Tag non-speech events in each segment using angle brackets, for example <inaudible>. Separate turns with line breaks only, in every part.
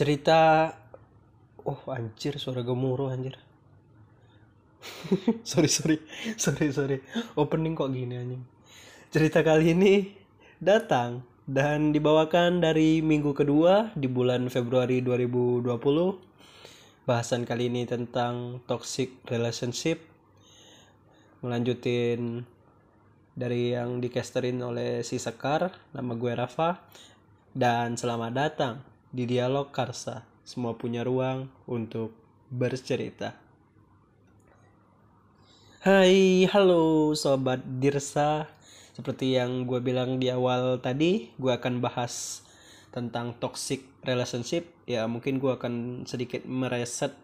cerita oh anjir suara gemuruh anjir. <laughs> Sorry sorry sorry sorry. Opening kok gini anjing. Cerita kali ini datang dan dibawakan dari minggu kedua di bulan Februari 2020 bahasan kali ini tentang toxic relationship. Melanjutin dari yang dikasterin oleh si Sekar nama gue Rafa. Dan selamat datang di dialog Karsa semua punya ruang untuk bercerita. Hai halo sobat Dirsa. Seperti yang gue bilang di awal tadi gue akan bahas tentang toxic relationship. Ya mungkin gue akan sedikit mereset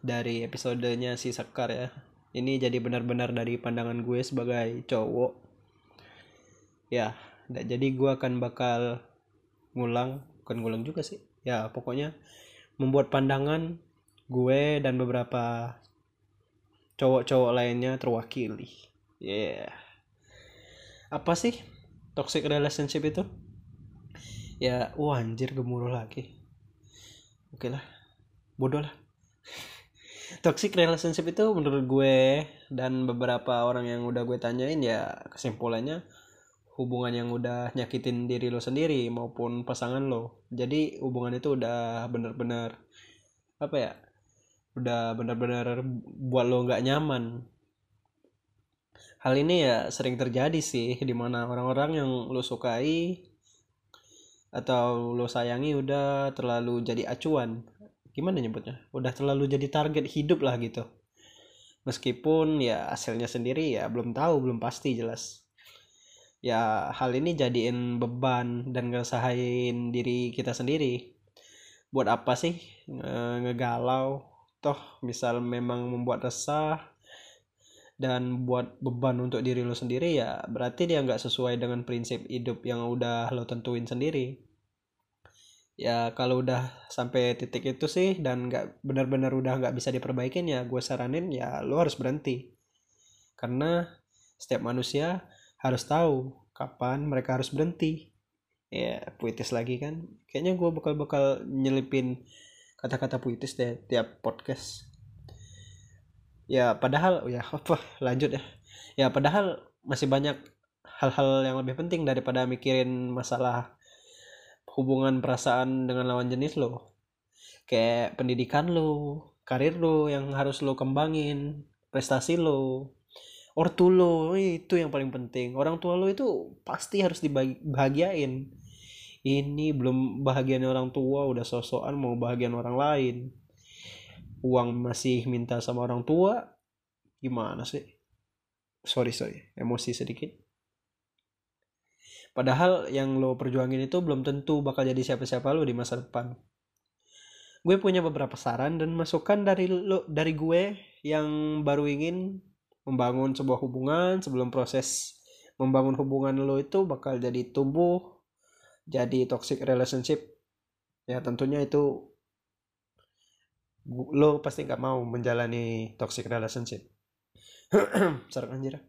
dari episodenya si Sekar ya. Ini jadi benar-benar dari pandangan gue sebagai cowok. Ya jadi gue akan bakal ngulang bukan ngulang juga sih. Ya pokoknya membuat pandangan gue dan beberapa cowok-cowok lainnya terwakili. Yeah. Apa sih toxic relationship itu? Ya wah anjir gemuruh lagi. Oke lah bodoh lah. <laughs> Toxic relationship itu menurut gue dan beberapa orang yang udah gue tanyain ya kesimpulannya hubungan yang udah nyakitin diri lo sendiri maupun pasangan lo. Jadi hubungan itu udah bener-bener apa ya udah bener-bener buat lo nggak nyaman. Hal ini ya sering terjadi sih di mana orang-orang yang lo sukai atau lo sayangi udah terlalu jadi acuan. Gimana nyebutnya? Udah terlalu jadi target hidup lah gitu. Meskipun ya hasilnya sendiri ya belum tahu belum pasti jelas ya hal ini jadiin beban dan ngesahain diri kita sendiri. Buat apa sih ngegalau? Toh misal memang membuat resah dan buat beban untuk diri lo sendiri ya berarti dia nggak sesuai dengan prinsip hidup yang udah lo tentuin sendiri. Ya kalau udah sampai titik itu sih dan nggak benar-benar udah nggak bisa diperbaikin ya gue saranin ya lo harus berhenti. Karena setiap manusia harus tahu kapan mereka harus berhenti. Ya puitis lagi kan. Kayaknya gue bakal bakal nyelipin kata-kata puitis deh tiap podcast. Ya padahal ya <laughs> apa lanjut ya. Ya padahal masih banyak hal-hal yang lebih penting daripada mikirin masalah hubungan perasaan dengan lawan jenis lo. Kayak pendidikan lo karir lo yang harus lo kembangin prestasi lo ortu lo itu yang paling penting. Orang tua lo itu pasti harus dibahagiain ini belum bahagian orang tua udah sosokan mau bahagian orang lain. Uang masih minta sama orang tua gimana sih? Sorry sorry emosi sedikit. Padahal yang lo perjuangin itu belum tentu bakal jadi siapa-siapa lo di masa depan. Gue punya beberapa saran dan masukan dari lo dari gue yang baru ingin membangun sebuah hubungan sebelum proses membangun hubungan lo itu bakal jadi tumbuh jadi toxic relationship. Ya tentunya itu lo pasti nggak mau menjalani toxic relationship. <clears throat> Serak anjir.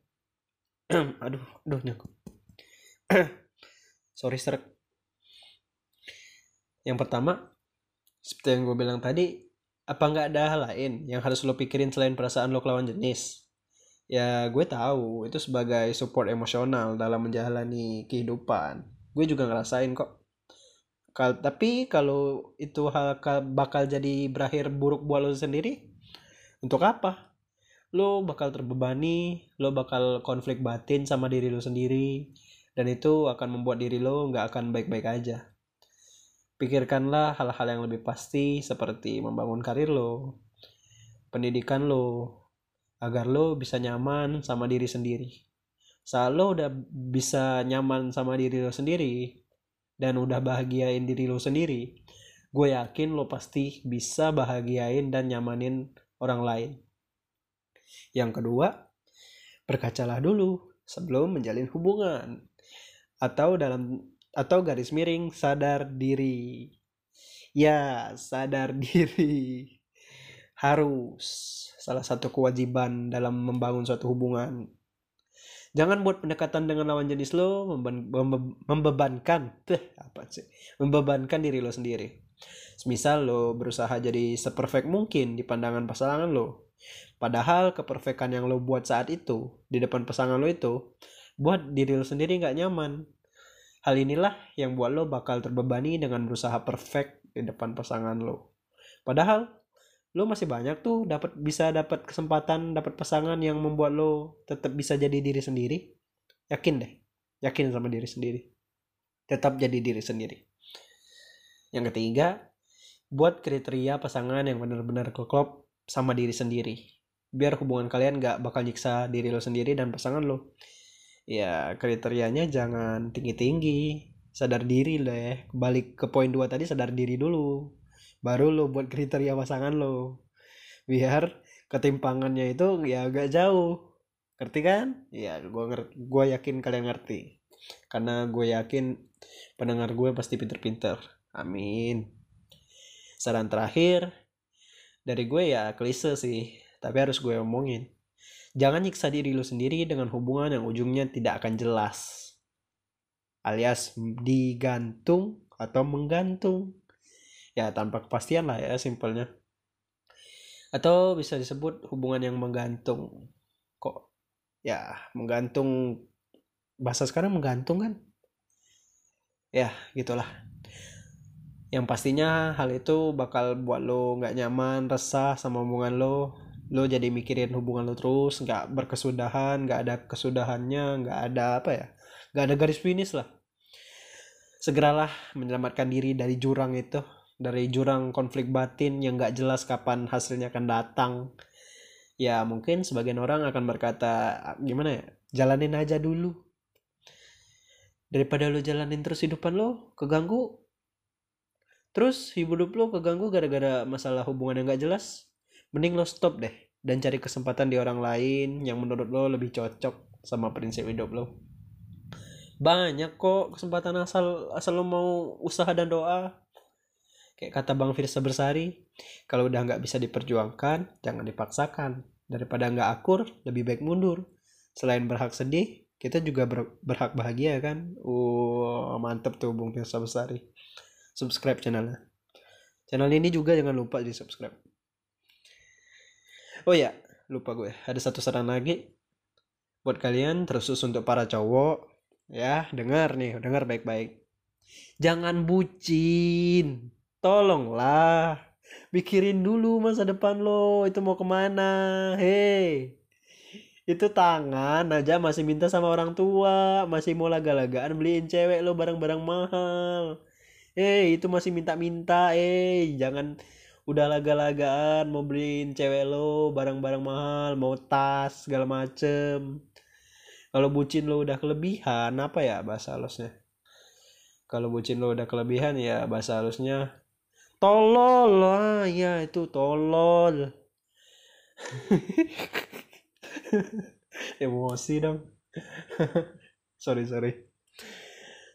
<clears throat> aduh, aduh nyangkut. <clears throat> sorry serak yang pertama seperti yang gue bilang tadi apa nggak ada hal lain yang harus lo pikirin selain perasaan lo kelawan jenis ya gue tahu itu sebagai support emosional dalam menjalani kehidupan. Gue juga ngerasain kok. Kal tapi kalau itu hal bakal jadi berakhir buruk buat lo sendiri untuk apa? Lo bakal terbebani lo bakal konflik batin sama diri lo sendiri dan itu akan membuat diri lo nggak akan baik-baik aja. Pikirkanlah hal-hal yang lebih pasti seperti membangun karir lo, pendidikan lo, agar lo bisa nyaman sama diri sendiri. Saat lo udah bisa nyaman sama diri lo sendiri dan udah bahagiain diri lo sendiri, gue yakin lo pasti bisa bahagiain dan nyamanin orang lain. Yang kedua, berkacalah dulu sebelum menjalin hubungan atau dalam atau garis miring sadar diri. Ya, sadar <laughs> diri harus salah satu kewajiban dalam membangun suatu hubungan. Jangan buat pendekatan dengan lawan jenis lo membe membe membebankan, teh apa sih? Membebankan diri lo sendiri. Semisal lo berusaha jadi seperfect mungkin di pandangan pasangan lo. Padahal keperfekan yang lo buat saat itu di depan pasangan lo itu buat diri lo sendiri nggak nyaman. Hal inilah yang buat lo bakal terbebani dengan berusaha perfect di depan pasangan lo. Padahal lo masih banyak tuh dapat bisa dapat kesempatan dapat pasangan yang membuat lo tetap bisa jadi diri sendiri. Yakin deh, yakin sama diri sendiri. Tetap jadi diri sendiri. Yang ketiga, buat kriteria pasangan yang benar-benar klop sama diri sendiri biar hubungan kalian gak bakal nyiksa diri lo sendiri dan pasangan lo ya kriterianya jangan tinggi-tinggi sadar diri deh balik ke poin dua tadi sadar diri dulu baru lo buat kriteria pasangan lo biar ketimpangannya itu ya agak jauh ngerti kan ya gue gue yakin kalian ngerti karena gue yakin pendengar gue pasti pinter-pinter amin saran terakhir dari gue ya klise sih tapi harus gue omongin. Jangan nyiksa diri lu sendiri dengan hubungan yang ujungnya tidak akan jelas. Alias digantung atau menggantung. Ya tanpa kepastian lah ya simpelnya. Atau bisa disebut hubungan yang menggantung. Kok ya menggantung bahasa sekarang menggantung kan? Ya gitulah yang pastinya hal itu bakal buat lo nggak nyaman resah sama hubungan lo lo jadi mikirin hubungan lo terus nggak berkesudahan nggak ada kesudahannya nggak ada apa ya nggak ada garis finish lah segeralah menyelamatkan diri dari jurang itu dari jurang konflik batin yang nggak jelas kapan hasilnya akan datang. Ya mungkin sebagian orang akan berkata gimana ya? Jalanin aja dulu. Daripada lo jalanin terus hidupan lo keganggu. Terus hidup lo keganggu gara-gara masalah hubungan yang gak jelas. Mending lo stop deh dan cari kesempatan di orang lain yang menurut lo lebih cocok sama prinsip hidup lo banyak kok kesempatan asal asal lo mau usaha dan doa kayak kata bang Firsa Bersari kalau udah nggak bisa diperjuangkan jangan dipaksakan. Daripada nggak akur lebih baik mundur. Selain berhak sedih kita juga ber, berhak bahagia kan? Uh mantep tuh bung Firsa Bersari subscribe channelnya. Channel ini juga jangan lupa di subscribe oh ya lupa gue. Ada satu saran lagi. Buat kalian terus untuk para cowok ya dengar nih dengar baik-baik. Jangan bucin tolonglah. Pikirin dulu masa depan lo itu mau ke mana? Hei. Itu tangan aja masih minta sama orang tua. Masih mau laga-lagaan beliin cewek lo barang-barang mahal. Hei itu masih minta-minta. Eh jangan udah laga-lagaan mau beliin cewek lo barang-barang mahal mau tas segala macem. Kalau bucin lo udah kelebihan apa ya bahasa halusnya? Kalau bucin lo udah kelebihan ya bahasa halusnya tolol. Lah ya itu tolol. <laughs> Emosi dong. <laughs> Sorry sorry.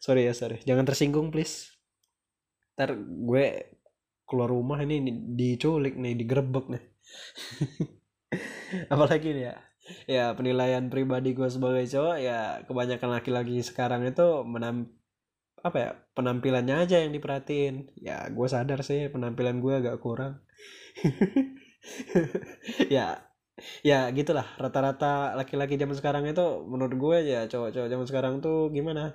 Sorry ya sorry. Jangan tersinggung please. Ntar gue keluar rumah ini diculik nih digerebek nih. <laughs> Apalagi nih ya? Ya penilaian pribadi gue sebagai cowok ya kebanyakan laki-laki sekarang itu menam apa ya penampilannya aja yang diperhatiin. Ya gue sadar sih penampilan gue agak kurang. <laughs> Ya ya gitulah. Rata-rata laki-laki zaman sekarang itu menurut gue ya cowok-cowok zaman sekarang tuh gimana?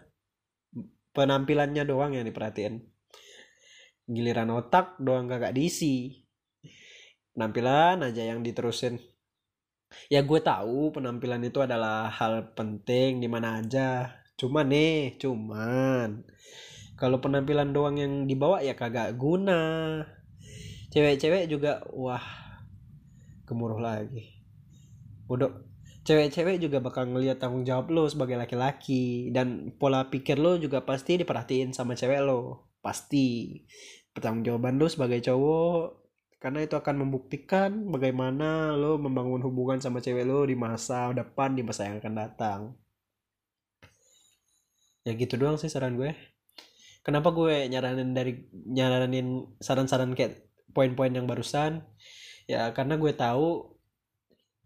Penampilannya doang yang diperhatiin. Giliran otak doang kagak diisi. Penampilan aja yang diterusin. Ya gue tahu penampilan itu adalah hal penting di mana aja cuman nih cuman. Kalau penampilan doang yang dibawa ya kagak guna. Cewek-cewek juga wah gemuruh lagi. Bodoh. Cewek-cewek juga bakal ngeliat tanggung jawab lo sebagai laki-laki. Dan pola pikir lo juga pasti diperhatiin sama cewek lo. Pasti. Pertanggungjawaban lo sebagai cowok karena itu akan membuktikan bagaimana lo membangun hubungan sama cewek lo di masa depan di masa yang akan datang ya gitu doang sih saran gue. Kenapa gue nyaranin dari nyaranin saran-saran kayak poin-poin yang barusan? Ya karena gue tahu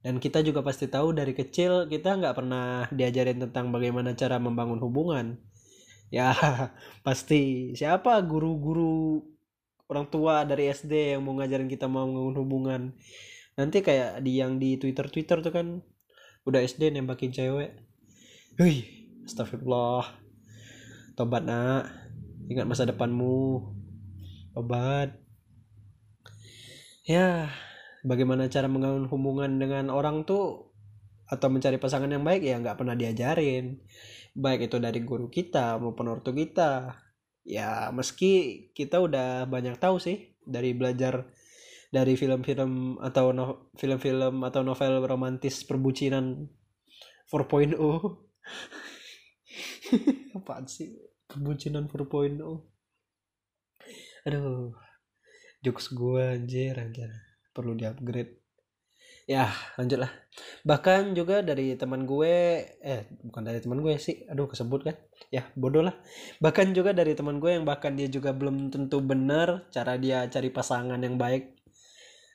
dan kita juga pasti tahu dari kecil kita nggak pernah diajarin tentang bagaimana cara membangun hubungan. Ya <laughs> pasti siapa guru-guru orang tua dari SD yang mau ngajarin kita mau membangun hubungan? Nanti kayak di yang di Twitter Twitter tuh kan udah SD nembakin cewek. Hei, astagfirullah tobat nak. Ingat masa depanmu. Tobat. Ya bagaimana cara membangun hubungan dengan orang tuh atau mencari pasangan yang baik ya nggak pernah diajarin. Baik itu dari guru kita maupun ortu kita. Ya meski kita udah banyak tahu sih dari belajar dari film-film atau no, film-film atau novel romantis perbucinan 4.0 <laughs> apaan sih perbucinan 4.0 aduh. Jokes gue anjir anjir. Perlu di upgrade ya lanjut lah bahkan juga dari teman gue eh bukan dari teman gue sih. Aduh kesebut kan. Ya bodoh lah. Bahkan juga dari teman gue yang bahkan dia juga belum tentu benar cara dia cari pasangan yang baik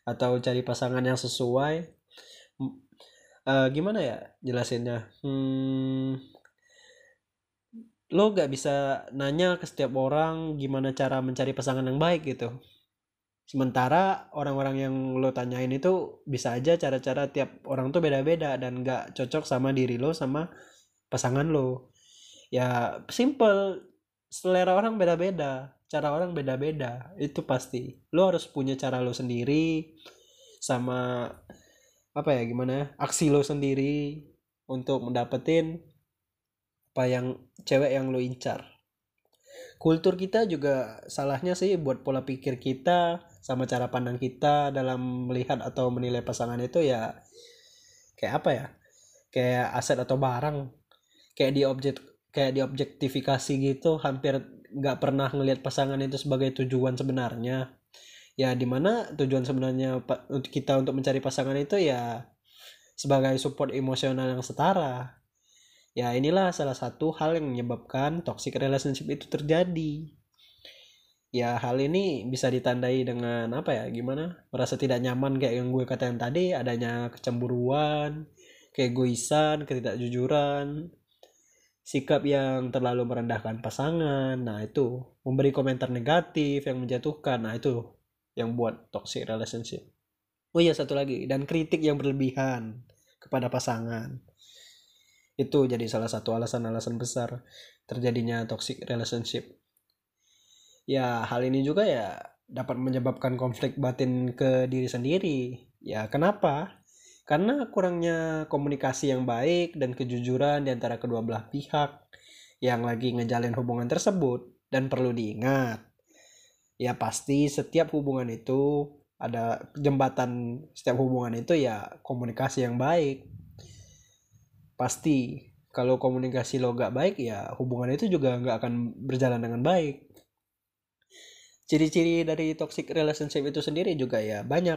atau cari pasangan yang sesuai. Uh, gimana ya jelasinnya? Hmm, lo gak bisa nanya ke setiap orang gimana cara mencari pasangan yang baik gitu Sementara orang-orang yang lo tanyain itu bisa aja cara-cara tiap orang tuh beda-beda dan gak cocok sama diri lo sama pasangan lo. Ya simple, selera orang beda-beda, cara orang beda-beda, itu pasti. Lo harus punya cara lo sendiri sama apa ya gimana ya, aksi lo sendiri untuk mendapetin apa yang cewek yang lo incar? Kultur kita juga salahnya sih buat pola pikir kita sama cara pandang kita dalam melihat atau menilai pasangan itu ya kayak apa ya? Kayak aset atau barang. Kayak di objek kayak diobjektifikasi gitu. Hampir nggak pernah ngelihat pasangan itu sebagai tujuan sebenarnya. Ya di mana tujuan sebenarnya kita untuk mencari pasangan itu ya sebagai support emosional yang setara ya inilah salah satu hal yang menyebabkan toxic relationship itu terjadi. Ya hal ini bisa ditandai dengan apa ya gimana? Merasa tidak nyaman kayak yang gue katakan tadi adanya kecemburuan keegoisan ketidakjujuran sikap yang terlalu merendahkan pasangan. Nah itu memberi komentar negatif yang menjatuhkan. Nah itu yang buat toxic relationship. Oh iya satu lagi dan kritik yang berlebihan kepada pasangan itu jadi salah satu alasan-alasan besar terjadinya toxic relationship ya hal ini juga ya dapat menyebabkan konflik batin ke diri sendiri. Ya kenapa? Karena kurangnya komunikasi yang baik dan kejujuran di antara kedua belah pihak yang lagi ngejalin hubungan tersebut dan perlu diingat. Ya pasti setiap hubungan itu ada jembatan setiap hubungan itu ya komunikasi yang baik. Pasti. Kalau komunikasi lo gak baik ya hubungan itu juga gak akan berjalan dengan baik. Ciri-ciri dari toxic relationship itu sendiri juga ya banyak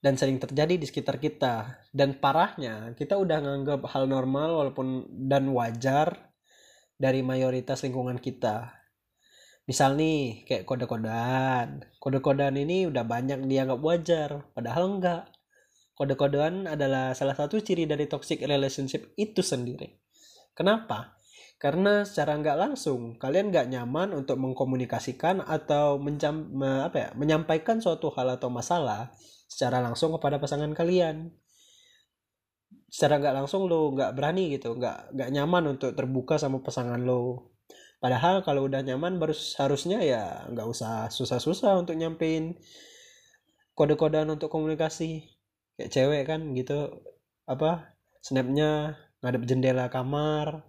dan sering terjadi di sekitar kita. Dan parahnya kita udah nganggap hal normal walaupun dan wajar dari mayoritas lingkungan kita. Misal nih kayak kode-kodean. Kode-kodean ini udah banyak dianggap wajar padahal enggak kode-kodean adalah salah satu ciri dari toxic relationship itu sendiri. Kenapa? Karena secara nggak langsung kalian nggak nyaman untuk mengkomunikasikan atau mencam, me, apa ya, menyampaikan suatu hal atau masalah secara langsung kepada pasangan kalian. Secara nggak langsung lo nggak berani gitu nggak nggak nyaman untuk terbuka sama pasangan lo. Padahal kalau udah nyaman baru harusnya ya nggak usah susah-susah untuk nyampein kode-kodean untuk komunikasi kayak cewek kan gitu apa snapnya ngadep jendela kamar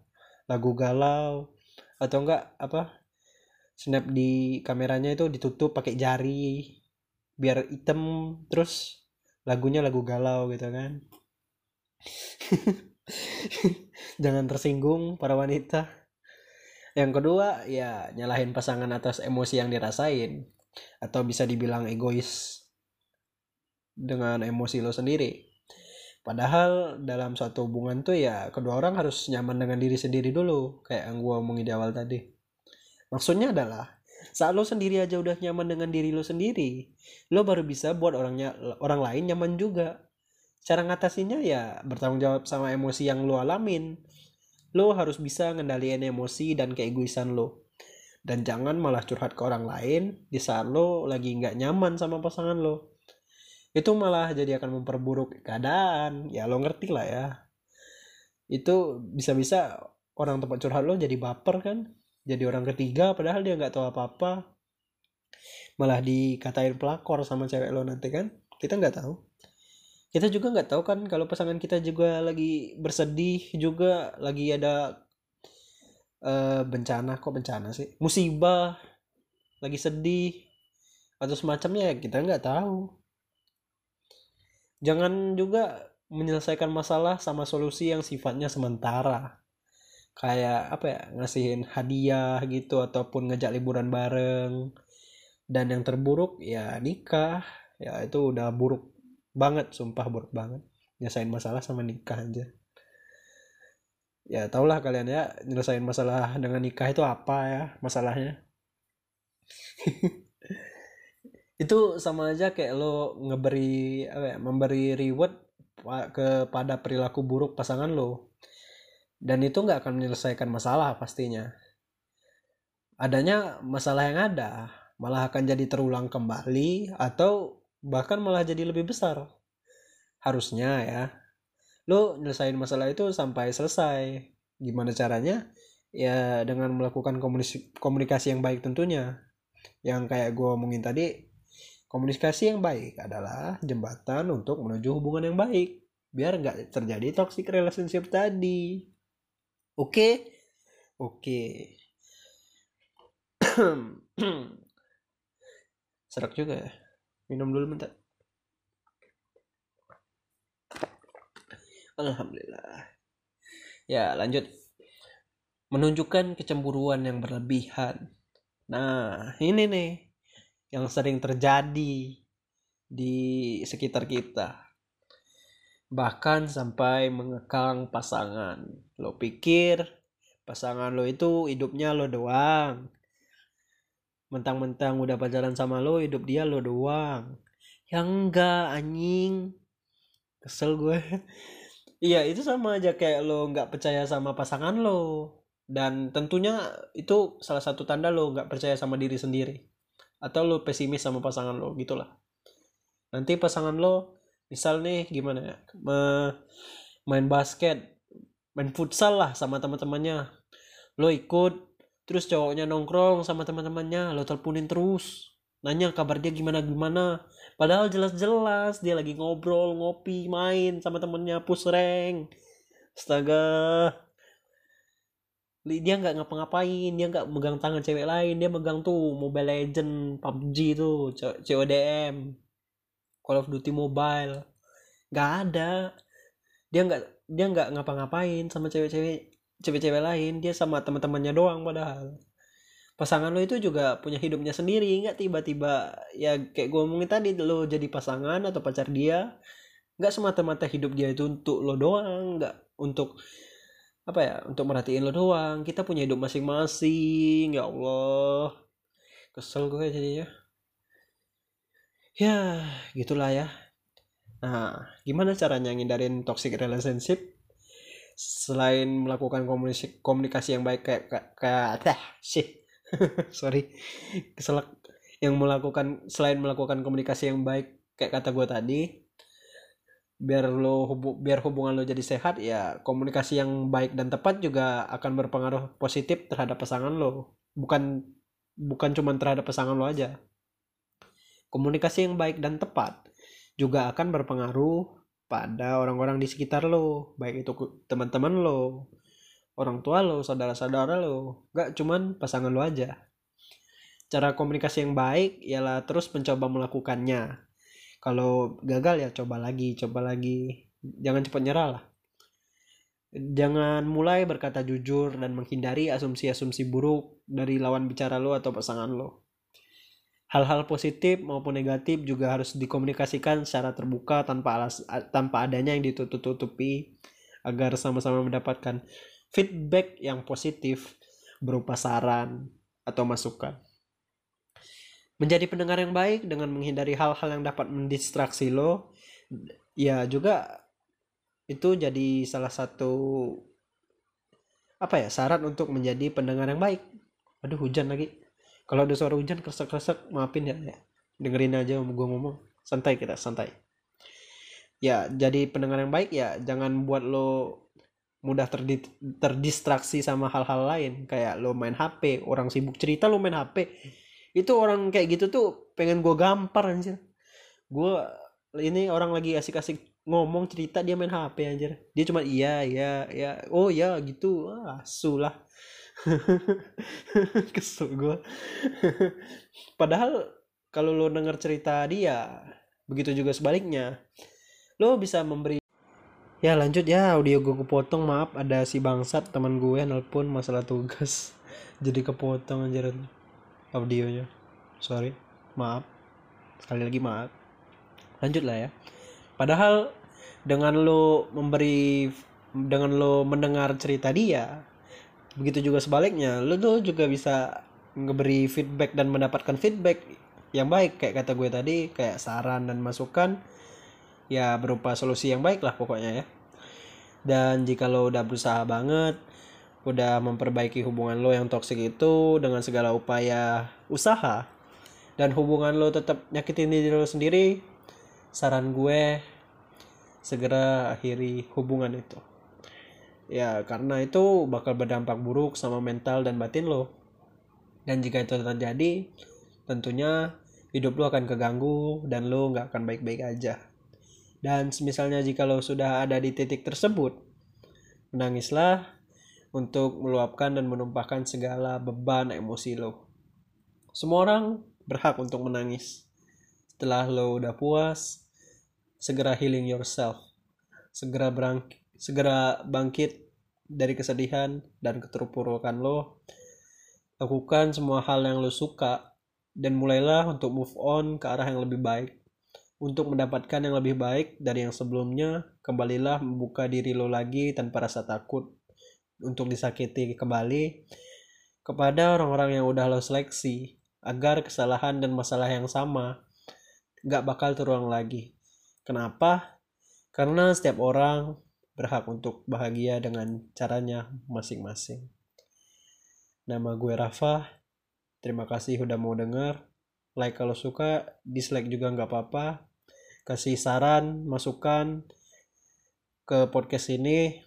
lagu galau atau enggak apa snap di kameranya itu ditutup pakai jari biar item terus lagunya lagu galau gitu kan. <laughs> Jangan tersinggung para wanita. Yang kedua ya nyalahin pasangan atas emosi yang dirasain atau bisa dibilang egois dengan emosi lo sendiri Padahal dalam suatu hubungan tuh ya kedua orang harus nyaman dengan diri sendiri dulu. Kayak yang gue omongin di awal tadi. Maksudnya adalah saat lo sendiri aja udah nyaman dengan diri lo sendiri, lo baru bisa buat orangnya orang lain nyaman juga. Cara ngatasinnya ya bertanggung jawab sama emosi yang lo alamin. Lo harus bisa ngendaliin emosi dan keegoisan lo. dan jangan malah curhat ke orang lain di saat lo lagi nggak nyaman sama pasangan lo itu malah jadi akan memperburuk keadaan. Ya lo ngerti lah ya. Itu bisa-bisa orang tempat curhat lo jadi baper kan? Jadi orang ketiga padahal dia nggak tahu apa-apa. Malah dikatain pelakor sama cewek lo nanti kan? Kita nggak tahu. Kita juga nggak tahu kan kalau pasangan kita juga lagi bersedih juga lagi ada uh, bencana. Kok bencana sih? Musibah. Lagi sedih. Atau semacamnya ya kita nggak tahu jangan juga menyelesaikan masalah sama solusi yang sifatnya sementara. Kayak apa ya ngasihin hadiah gitu ataupun ngajak liburan bareng. Dan yang terburuk ya nikah. Ya itu udah buruk banget sumpah buruk banget. Nyesain masalah sama nikah aja. Ya tau lah kalian ya nyelesain masalah dengan nikah itu apa ya masalahnya <laughs> itu sama aja kayak lo ngeberi apa ya, memberi reward kepada perilaku buruk pasangan lo. Dan itu nggak akan menyelesaikan masalah pastinya. Adanya masalah yang ada malah akan jadi terulang kembali atau bahkan malah jadi lebih besar. Harusnya ya lo nyelesain masalah itu sampai selesai. Gimana caranya? Ya dengan melakukan komunikasi, komunikasi yang baik tentunya. Yang kayak gue omongin tadi komunikasi yang baik adalah jembatan untuk menuju hubungan yang baik. Biar nggak terjadi toxic relationship tadi. Oke? Oke. <clears throat> Serak juga ya. Minum dulu bentar. Alhamdulillah. Ya, lanjut. Menunjukkan kecemburuan yang berlebihan. Nah, ini nih yang sering terjadi di sekitar kita. Bahkan sampai mengekang pasangan. Lo pikir pasangan lo itu hidupnya lo doang. Mentang-mentang udah pacaran sama lo, hidup dia lo doang. Yang enggak anjing. Kesel gue. <laughs> Iya itu sama aja kayak lo nggak percaya sama pasangan lo dan tentunya itu salah satu tanda lo nggak percaya sama diri sendiri atau lo pesimis sama pasangan lo gitulah nanti pasangan lo misal nih gimana ya main basket main futsal lah sama teman-temannya lo ikut terus cowoknya nongkrong sama teman-temannya lo teleponin terus nanya kabar dia gimana gimana Padahal jelas-jelas dia lagi ngobrol, ngopi, main sama temennya push rank. Astaga. Dia nggak ngapa-ngapain, dia nggak megang tangan cewek lain, dia megang tuh Mobile Legend, PUBG tuh, CODM, Call of Duty Mobile. Nggak ada. Dia nggak dia nggak ngapa-ngapain sama cewek-cewek cewek-cewek lain, dia sama teman-temannya doang padahal pasangan lo itu juga punya hidupnya sendiri nggak tiba-tiba ya kayak gue ngomongin tadi lo jadi pasangan atau pacar dia nggak semata-mata hidup dia itu untuk lo doang nggak untuk apa ya untuk merhatiin lo doang. Kita punya hidup masing-masing ya Allah. Kesel gue jadinya. Ya gitulah ya. Nah gimana caranya ngindarin toxic relationship? Selain melakukan komunikasi komunikasi yang baik kayak kayak kayak sih <laughs> sorry. Keselak. Yang melakukan selain melakukan komunikasi yang baik kayak kata gue tadi biar lo hubu, biar hubungan lo jadi sehat ya komunikasi yang baik dan tepat juga akan berpengaruh positif terhadap pasangan lo. Bukan bukan cuma terhadap pasangan lo aja. Komunikasi yang baik dan tepat juga akan berpengaruh pada orang-orang di sekitar lo baik itu teman-teman lo orang tua lo saudara-saudara lo gak cuman pasangan lo aja. Cara komunikasi yang baik ialah terus mencoba melakukannya kalau gagal ya coba lagi coba lagi. Jangan cepat nyerah lah. Jangan mulai berkata jujur dan menghindari asumsi-asumsi buruk dari lawan bicara lo atau pasangan lo. Hal-hal positif maupun negatif juga harus dikomunikasikan secara terbuka tanpa alas tanpa adanya yang ditutup-tutupi agar sama-sama mendapatkan feedback yang positif berupa saran atau masukan. Menjadi pendengar yang baik dengan menghindari hal-hal yang dapat mendistraksi lo, ya juga itu jadi salah satu apa ya syarat untuk menjadi pendengar yang baik. aduh hujan lagi. Kalau ada suara hujan kresek-kresek maafin ya, ya. Dengerin aja gue ngomong. Santai kita santai. Ya jadi pendengar yang baik ya jangan buat lo mudah terdi terdistraksi sama hal-hal lain. Kayak lo main HP orang sibuk cerita lo main HP itu orang kayak gitu tuh pengen gue gampar anjir. Gue ini orang lagi asik-asik ngomong cerita dia main HP anjir. Dia cuma iya iya ya oh ya gitu. Ah sulah <laughs> kesel gue padahal kalau lo denger cerita dia begitu juga sebaliknya. Lo bisa memberi ya lanjut ya. Audio gue kepotong maaf. Ada si bangsat teman gue nelpon masalah tugas. <laughs> Jadi kepotong anjir audionya. Sorry maaf. Sekali lagi maaf. Lanjut lah ya. Padahal dengan lo memberi dengan lo mendengar cerita dia begitu juga sebaliknya lo tuh juga bisa ngeberi feedback dan mendapatkan feedback yang baik. Kayak kata gue tadi kayak saran dan masukan ya berupa solusi yang baik lah pokoknya ya. Dan jika lo udah berusaha banget udah memperbaiki hubungan lo yang toksik itu dengan segala upaya usaha. Dan hubungan lo tetap nyakitin diri lo sendiri saran gue segera akhiri hubungan itu. Ya karena itu bakal berdampak buruk sama mental dan batin lo. Dan jika itu terjadi tentunya hidup lo akan keganggu dan lo nggak akan baik-baik aja. Dan misalnya jika lo sudah ada di titik tersebut, menangislah untuk meluapkan dan menumpahkan segala beban emosi lo. Semua orang berhak untuk menangis. Setelah lo udah puas, segera healing yourself. Segera berangkit, segera bangkit dari kesedihan dan keterpurukan lo. Lakukan semua hal yang lo suka dan mulailah untuk move on ke arah yang lebih baik. Untuk mendapatkan yang lebih baik dari yang sebelumnya, kembalilah membuka diri lo lagi tanpa rasa takut untuk disakiti kembali kepada orang-orang yang udah lo seleksi agar kesalahan dan masalah yang sama gak bakal terulang lagi. Kenapa? Karena setiap orang berhak untuk bahagia dengan caranya masing-masing. Nama gue Rafa. Terima kasih udah mau denger. Like kalau suka, dislike juga nggak apa-apa kasih saran, masukan ke podcast ini.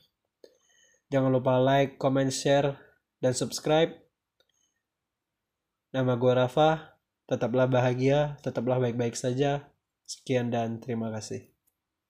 Jangan lupa like, comment, share, dan subscribe. Nama gue Rafa. Tetaplah bahagia, tetaplah baik-baik saja. Sekian dan terima kasih.